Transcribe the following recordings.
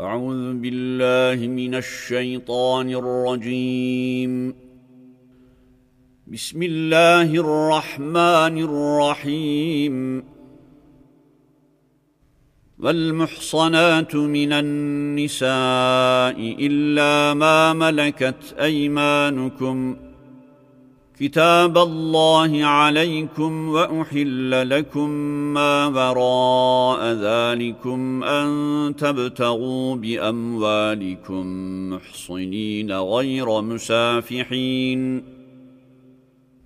أعوذ بالله من الشيطان الرجيم. بسم الله الرحمن الرحيم. والمحصنات من النساء إلا ما ملكت أيمانكم كتاب الله عليكم وأحل لكم ما وراء ذلكم أن تبتغوا بأموالكم محصنين غير مسافحين.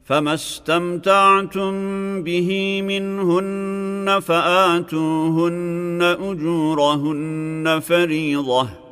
فما استمتعتم به منهن فآتوهن أجورهن فريضةً.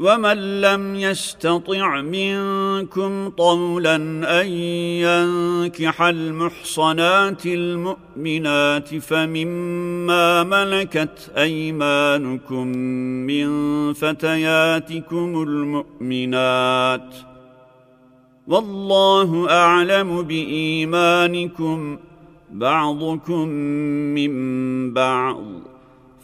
ومن لم يستطع منكم طولا أن ينكح المحصنات المؤمنات فمما ملكت أيمانكم من فتياتكم المؤمنات والله أعلم بإيمانكم بعضكم من بعض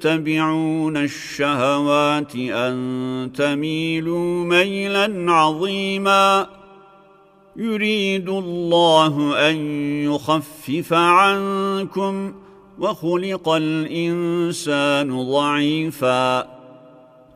تتبعون الشهوات أن تميلوا ميلا عظيما يريد الله أن يخفف عنكم وخلق الإنسان ضعيفاً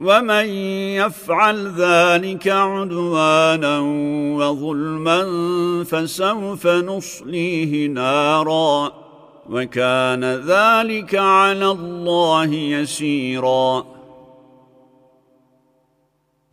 ومن يفعل ذلك عدوانا وظلما فسوف نصليه نارا وكان ذلك على الله يسيراً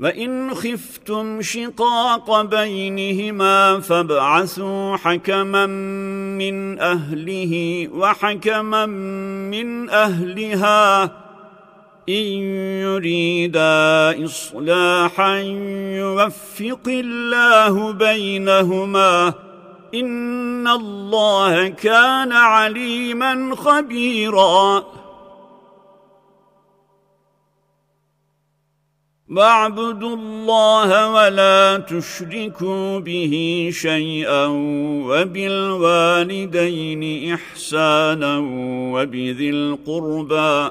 وَإِنْ خِفْتُمْ شِقَاقَ بَيْنِهِمَا فَابْعَثُوا حَكَمًا مِنْ أَهْلِهِ وَحَكَمًا مِنْ أَهْلِهَا إِنْ يُرِيدَا إِصْلَاحًا يُوَفِّقِ اللَّهُ بَيْنَهُمَا إِنَّ اللَّهَ كَانَ عَلِيمًا خَبِيرًا واعبدوا الله ولا تشركوا به شيئا وبالوالدين إحسانا وبذي القربى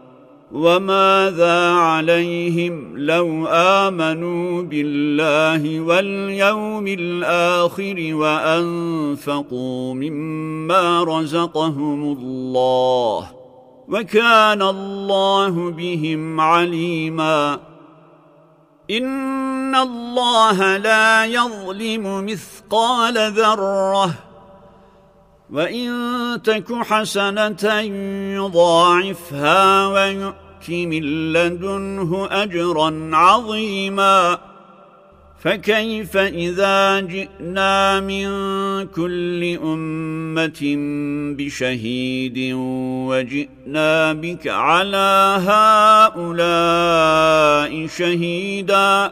وماذا عليهم لو آمنوا بالله واليوم الآخر وأنفقوا مما رزقهم الله وكان الله بهم عليما. إن الله لا يظلم مثقال ذرة وإن تك حسنة يضاعفها ويؤمن الْحَقِّ مِنْ لَدُنْهُ أَجْرًا عَظِيمًا فَكَيْفَ إِذَا جِئْنَا مِنْ كُلِّ أُمَّةٍ بِشَهِيدٍ وَجِئْنَا بِكَ عَلَى هَؤُلَاءِ شَهِيدًا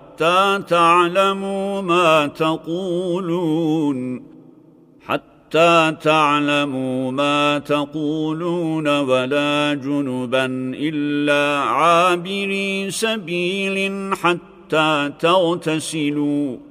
تعلموا ما تقولون حتى تعلموا ما تقولون ولا جنبا إلا عابري سبيل حتى تغتسلوا.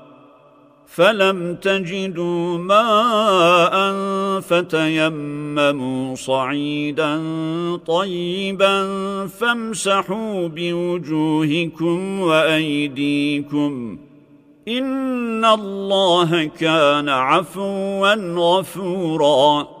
فلم تجدوا ماء فتيمموا صعيدا طيبا فامسحوا بوجوهكم وأيديكم إن الله كان عفوا غفوراً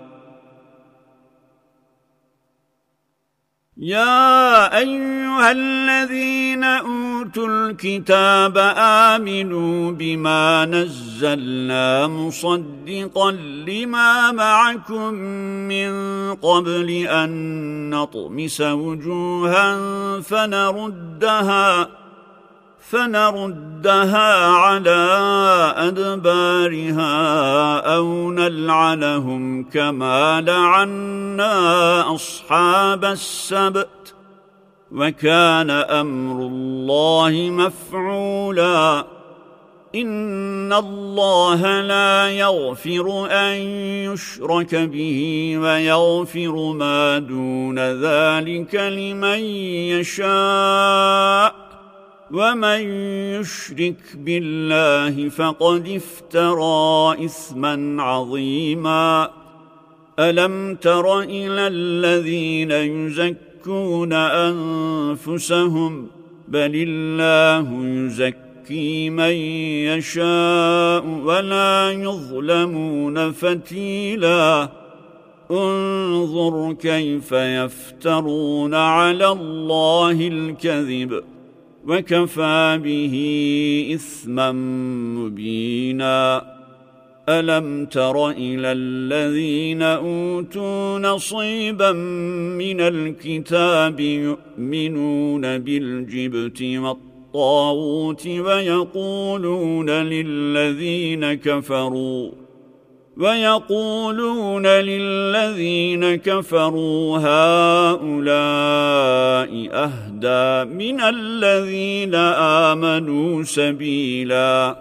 يا أيها الذين أوتوا الكتاب آمنوا بما نزلنا مصدقا لما معكم من قبل أن نطمس وجوها فنردها فنردها على أدبارها أو نلعنهم كما لعنا أصحاب السبت وكان أمر الله مفعولا. إن الله لا يغفر أن يشرك به ويغفر ما دون ذلك لمن يشاء. ومن يشرك بالله فقد افترى إثما عظيما ألم تر إلى الذين يزكون أنفسهم بل الله يزكي من يشاء ولا يظلمون فتيلا انظر كيف يفترون على الله الكذب وكفى به إثما مبينا. ألم تر إلى الذين أوتوا نصيبا من الكتاب يؤمنون بالجبت والطاغوت ويقولون للذين كفروا ويقولون للذين كفروا هؤلاء أهدى من الذين آمنوا سبيلا.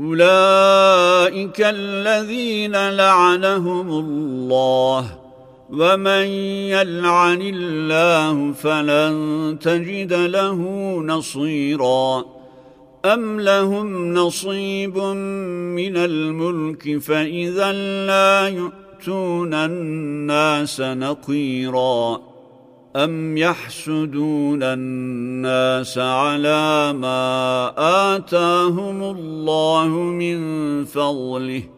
أولئك الذين لعنهم الله ومن يلعن الله فلن تجد له نصيرا أم لهم نصيب من الملك فإذا لا يؤتون الناس نقيرا أم يحسدون الناس على ما آتاهم الله من فضله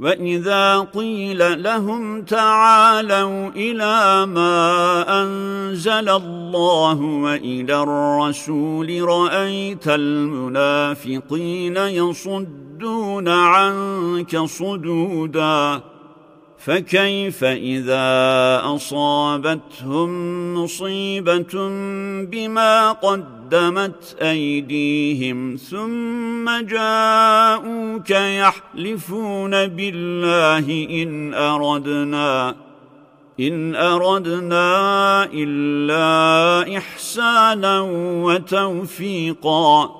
وإذا قيل لهم تعالوا إلى ما أنزل الله وإلى الرسول رأيت المنافقين يصدون عنك صدوداً فكيف إذا أصابتهم مصيبة بما قدمت أيديهم ثم جاءوك يحلفون بالله إن أردنا إن أردنا إلا إحسانا وتوفيقا.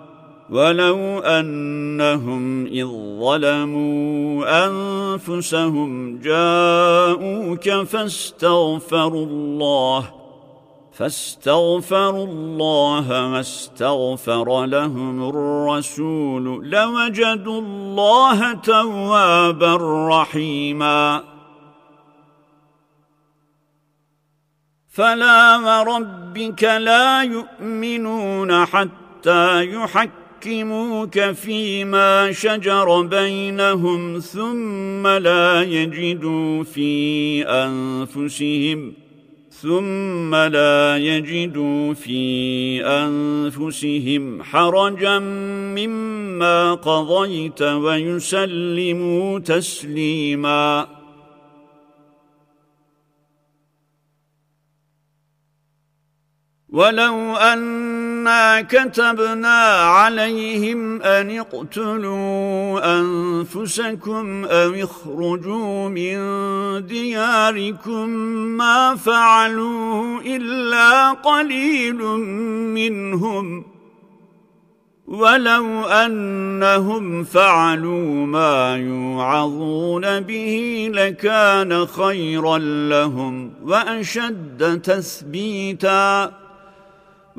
ولو أنهم إذ ظلموا أنفسهم جاءوك فاستغفروا الله فاستغفروا الله واستغفر لهم الرسول لوجدوا الله توابا رحيما فلا وربك لا يؤمنون حتى يحكموا يحكموك فيما شجر بينهم ثم لا يجدوا في أنفسهم ثم لا يجدوا في أنفسهم حرجا مما قضيت ويسلموا تسليما ولو انا كتبنا عليهم ان اقتلوا انفسكم أو اخرجوا من دياركم ما فعلوه الا قليل منهم ولو انهم فعلوا ما يوعظون به لكان خيرا لهم واشد تثبيتا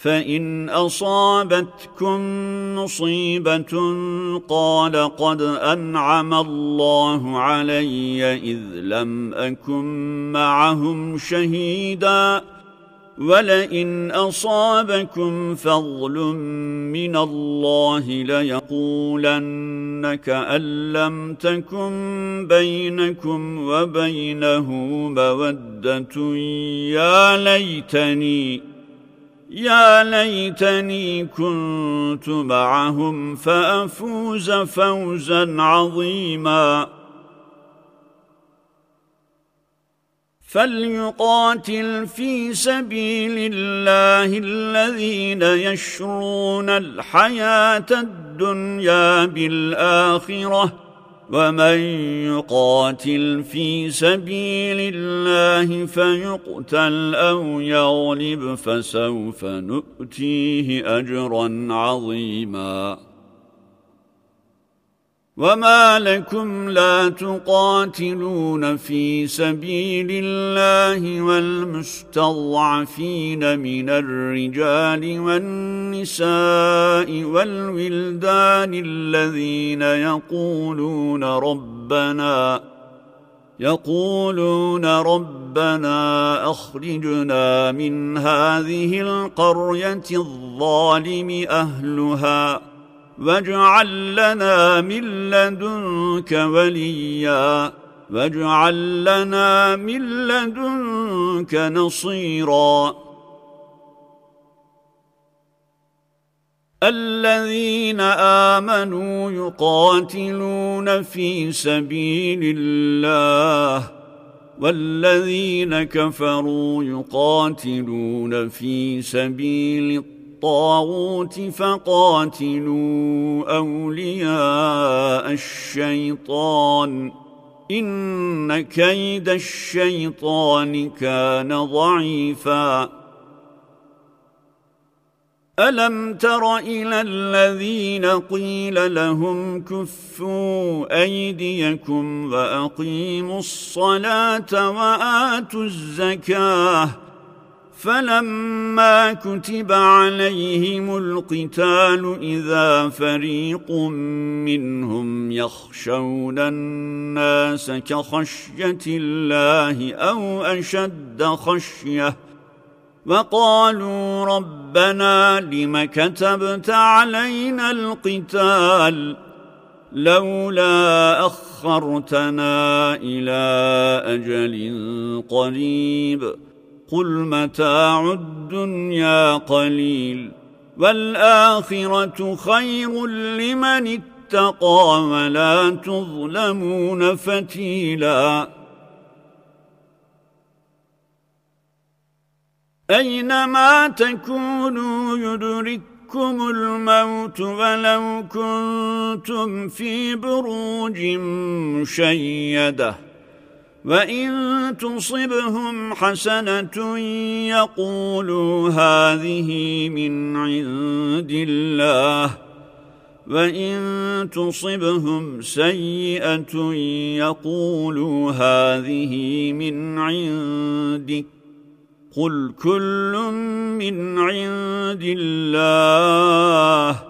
فان اصابتكم مصيبه قال قد انعم الله علي اذ لم اكن معهم شهيدا ولئن اصابكم فضل من الله ليقولن كان لم تكن بينكم وبينه موده يا ليتني يا ليتني كنت معهم فأفوز فوزا عظيما. فليقاتل في سبيل الله الذين يشرون الحياة الدنيا بالآخرة. ومن يقاتل في سبيل الله فيقتل أو يغلب فسوف نؤتيه أجرا عظيما. وما لكم لا تقاتلون في سبيل الله والمستضعفين من الرجال والنساء والولدان الذين يقولون ربنا يقولون ربنا اخرجنا من هذه القريه الظالم اهلها واجعل لنا من لدنك وليا واجعل لنا من لدنك نصيرا. الذين آمنوا يقاتلون في سبيل الله والذين كفروا يقاتلون في سبيل الطاغوت الطاغوت فقاتلوا أولياء الشيطان. إن كيد الشيطان كان ضعيفا. ألم تر إلى الذين قيل لهم كفوا أيديكم وأقيموا الصلاة وآتوا الزكاة فلما كتب عليهم القتال إذا فريق منهم يخشون الناس كخشية الله أو أشد خشية وقالوا ربنا لم كتبت علينا القتال لولا أخرتنا إلى أجل قريب قل متاع الدنيا قليل والاخره خير لمن اتقى ولا تظلمون فتيلا اينما تكونوا يدرك يدرككم الموت ولو كنتم في بروج مشيده وان تصبهم حسنه يقولوا هذه من عند الله وان تصبهم سيئه يقولوا هذه من عندك قل كل من عند الله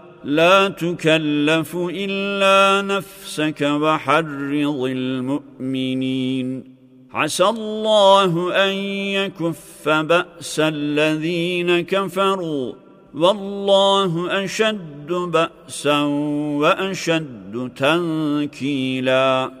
لا تكلف إلا نفسك وحرض المؤمنين. عسى الله أن يكف بأس الذين كفروا. والله أشد بأسا وأشد تنكيلا.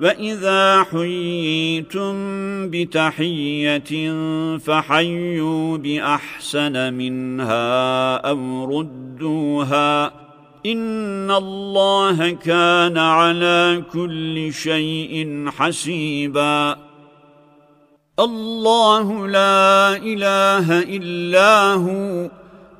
واذا حييتم بتحيه فحيوا باحسن منها أو ردوها ان الله كان على كل شيء حسيبا الله لا اله الا هو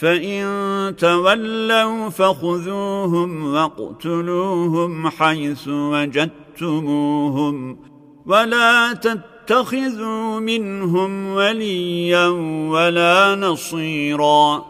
فإن تولوا فخذوهم واقتلوهم حيث وجدتموهم ولا تتخذوا منهم وليا ولا نصيرا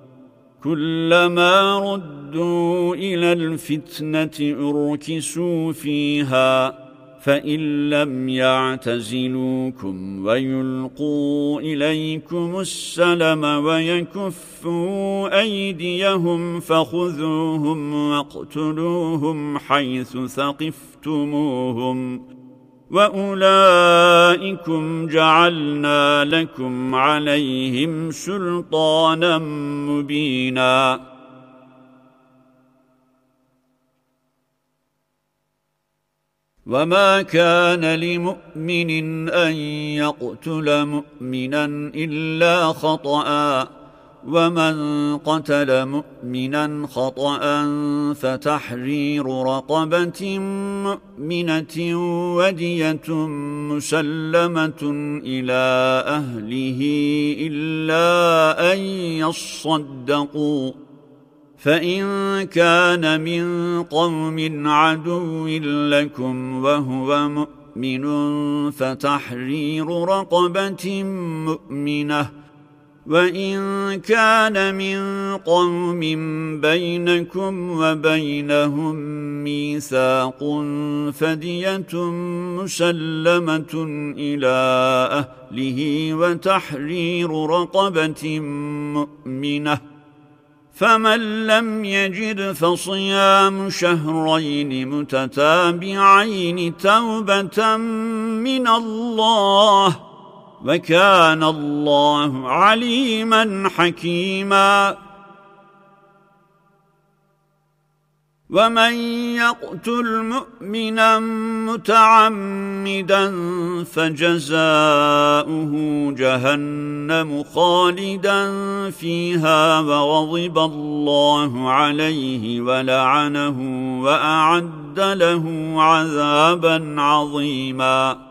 كلما ردوا إلى الفتنة أركسوا فيها فإن لم يعتزلوكم ويلقوا إليكم السلم ويكفوا أيديهم فخذوهم واقتلوهم حيث ثقفتموهم. وأولئكم جعلنا لكم عليهم سلطانا مبيناً وما كان لمؤمن أن يقتل مؤمنا إلا خطأ ومن قتل مؤمنا خطأ فتحرير رقبة مؤمنة ودية مسلمة إلى أهله إلا أن يصدقوا. فإن كان من قوم عدو لكم وهو مؤمن فتحرير رقبة مؤمنة وإن كان من قوم بينكم وبينهم ميثاق فدية مسلمة إلى أهله وتحرير رقبة مؤمنة فمن لم يجد فصيام شهرين متتابعين توبة من الله وكان الله عليما حكيماً. ومن يقتل مؤمنا متعمدا فجزاؤه جهنم خالدا فيها وغضب الله عليه ولعنه وأعد له عذابا عظيما.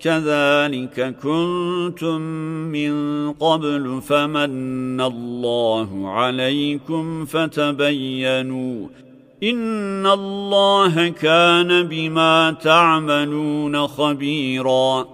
كذلك كنتم من قبل فمن الله عليكم فتبينوا إن الله كان بما تعملون خبيراً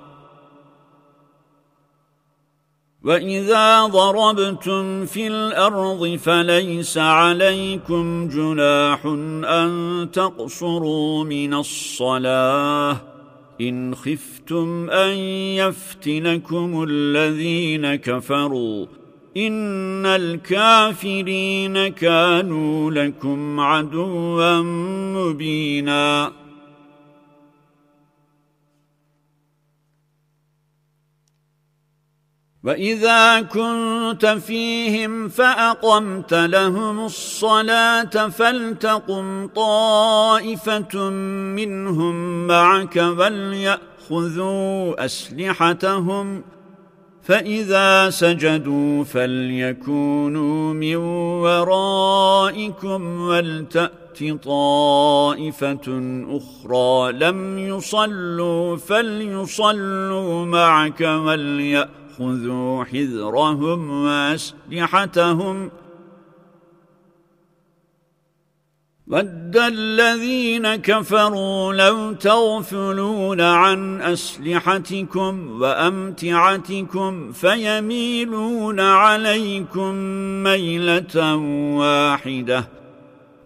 وَإِذَا ضَرَبْتُمْ فِي الْأَرْضِ فَلَيْسَ عَلَيْكُمْ جُنَاحٌ أَن تَقْصُرُوا مِنَ الصَّلَاةِ إِنْ خِفْتُمْ أَن يَفْتِنَكُمُ الَّذِينَ كَفَرُوا إِنَّ الْكَافِرِينَ كَانُوا لَكُمْ عَدُوًّا مُبِينًا وَإِذَا كُنْتَ فِيهِمْ فَأَقَمْتَ لَهُمُ الصَّلَاةَ فَلْتَقُمْ طَائِفَةٌ مِّنْهُمْ مَعَكَ وَلْيَأْخُذُوا أَسْلِحَتَهُمْ فَإِذَا سَجَدُوا فَلْيَكُونُوا مِنْ وَرَائِكُمْ وَلْتَأْتِ طَائِفَةٌ أُخْرَى لَمْ يُصَلُّوا فَلْيُصَلُّوا مَعَكَ وَلْيَأْخُذُوا خذوا حذرهم وأسلحتهم. ود الذين كفروا لو تغفلون عن أسلحتكم وأمتعتكم فيميلون عليكم ميلة واحدة.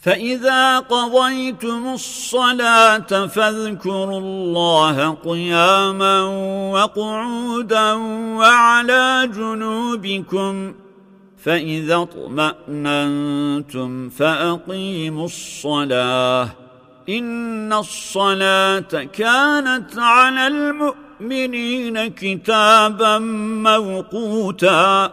فإذا قضيتم الصلاة فاذكروا الله قياما وقعودا وعلى جنوبكم فإذا اطمأننتم فأقيموا الصلاة. إن الصلاة كانت على المؤمنين كتابا موقوتا.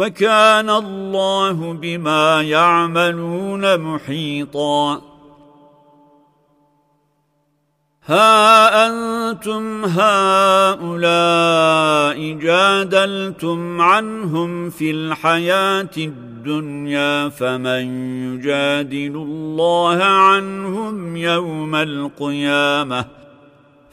وكان الله بما يعملون محيطاً. ها أنتم هؤلاء جادلتم عنهم في الحياة الدنيا فمن يجادل الله عنهم يوم القيامة؟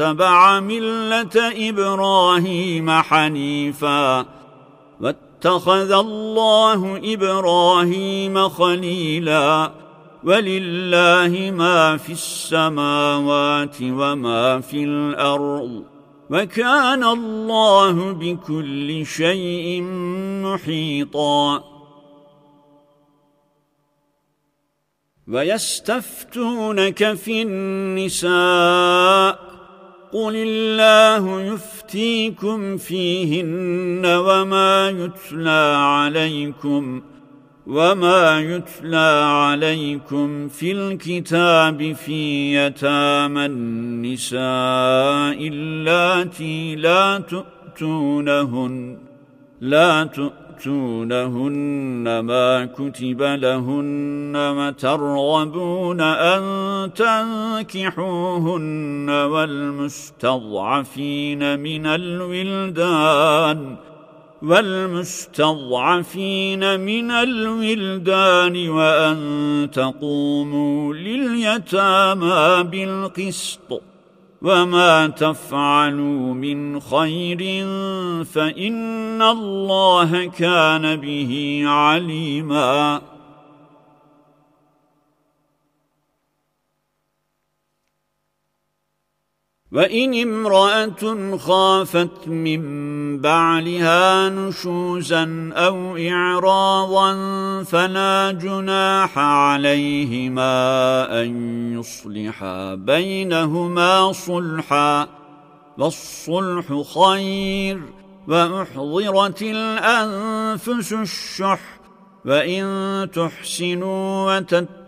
واتبع ملة إبراهيم حنيفا واتخذ الله إبراهيم خليلا ولله ما في السماوات وما في الأرض وكان الله بكل شيء محيطا ويستفتونك في النساء قل الله يفتيكم فيهن وما يتلى عليكم وما يتلى عليكم في الكتاب في يتامى النساء اللاتي لا تؤتونهن لا تؤتونهن تؤتونهن ما كتب لهن وترغبون أن تنكحوهن والمستضعفين من الولدان والمستضعفين من الولدان وأن تقوموا لليتامى بالقسط وما تفعلوا من خير فإن الله كان به عليماً وَإِنِ امْرَأَةٌ خَافَتْ مِنْ بَعْلِهَا نُشُوزًا أَوْ إِعْرَاضًا فَلَا جُنَاحَ عَلَيْهِمَا أَنْ يُصْلِحَا بَيْنَهُمَا صُلْحًا وَالصُّلْحُ خَيْرٌ وَأُحْضِرَتِ الْأَنْفُسُ الشُّحَّ وَإِن تُحْسِنُوا وَتَتَّقُوا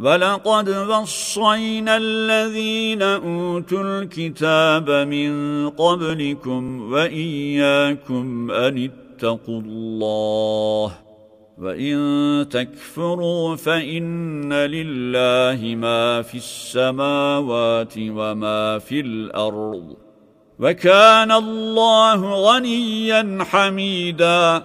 وَلَقَدْ وَصَّيْنَا الَّذِينَ أُوتُوا الْكِتَابَ مِنْ قَبْلِكُمْ وَإِيَّاكُمْ أَنِ اتَّقُوا اللَّهَ وَإِن تَكْفُرُوا فَإِنَّ لِلَّهِ مَا فِي السَّمَاوَاتِ وَمَا فِي الْأَرْضِ وَكَانَ اللَّهُ غَنِيًّا حَمِيدًا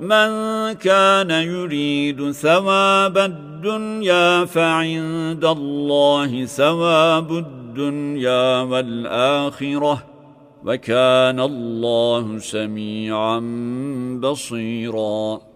من كان يريد ثواب الدنيا فعند الله ثواب الدنيا والآخرة وكان الله سميعا بصيراً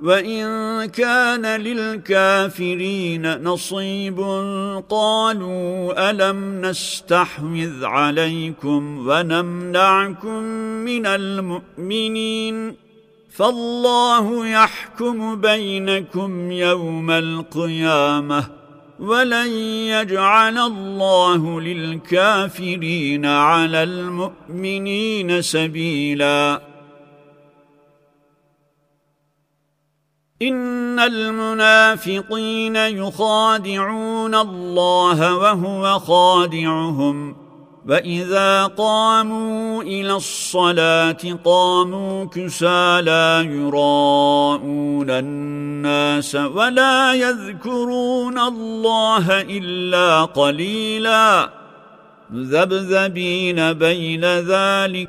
وَإِن كَانَ لِلْكَافِرِينَ نَصِيبٌ قَالُوا أَلَمْ نَسْتَحْوِذْ عَلَيْكُمْ وَنَمْنَعْكُمْ مِنَ الْمُؤْمِنِينَ فَاللَّهُ يَحْكُمُ بَيْنَكُمْ يَوْمَ الْقِيَامَةِ وَلَنْ يَجْعَلَ اللَّهُ لِلْكَافِرِينَ عَلَى الْمُؤْمِنِينَ سَبِيلًا إن المنافقين يخادعون الله وهو خادعهم. وإذا قاموا إلى الصلاة قاموا كسى لا يراءون الناس ولا يذكرون الله إلا قليلا. ذبذبين بين ذلك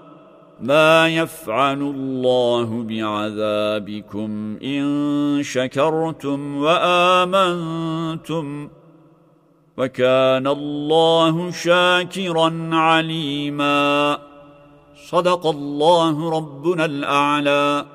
ما يفعل الله بعذابكم إن شكرتم وآمنتم وكان الله شاكرا عليما. صدق الله ربنا الأعلى.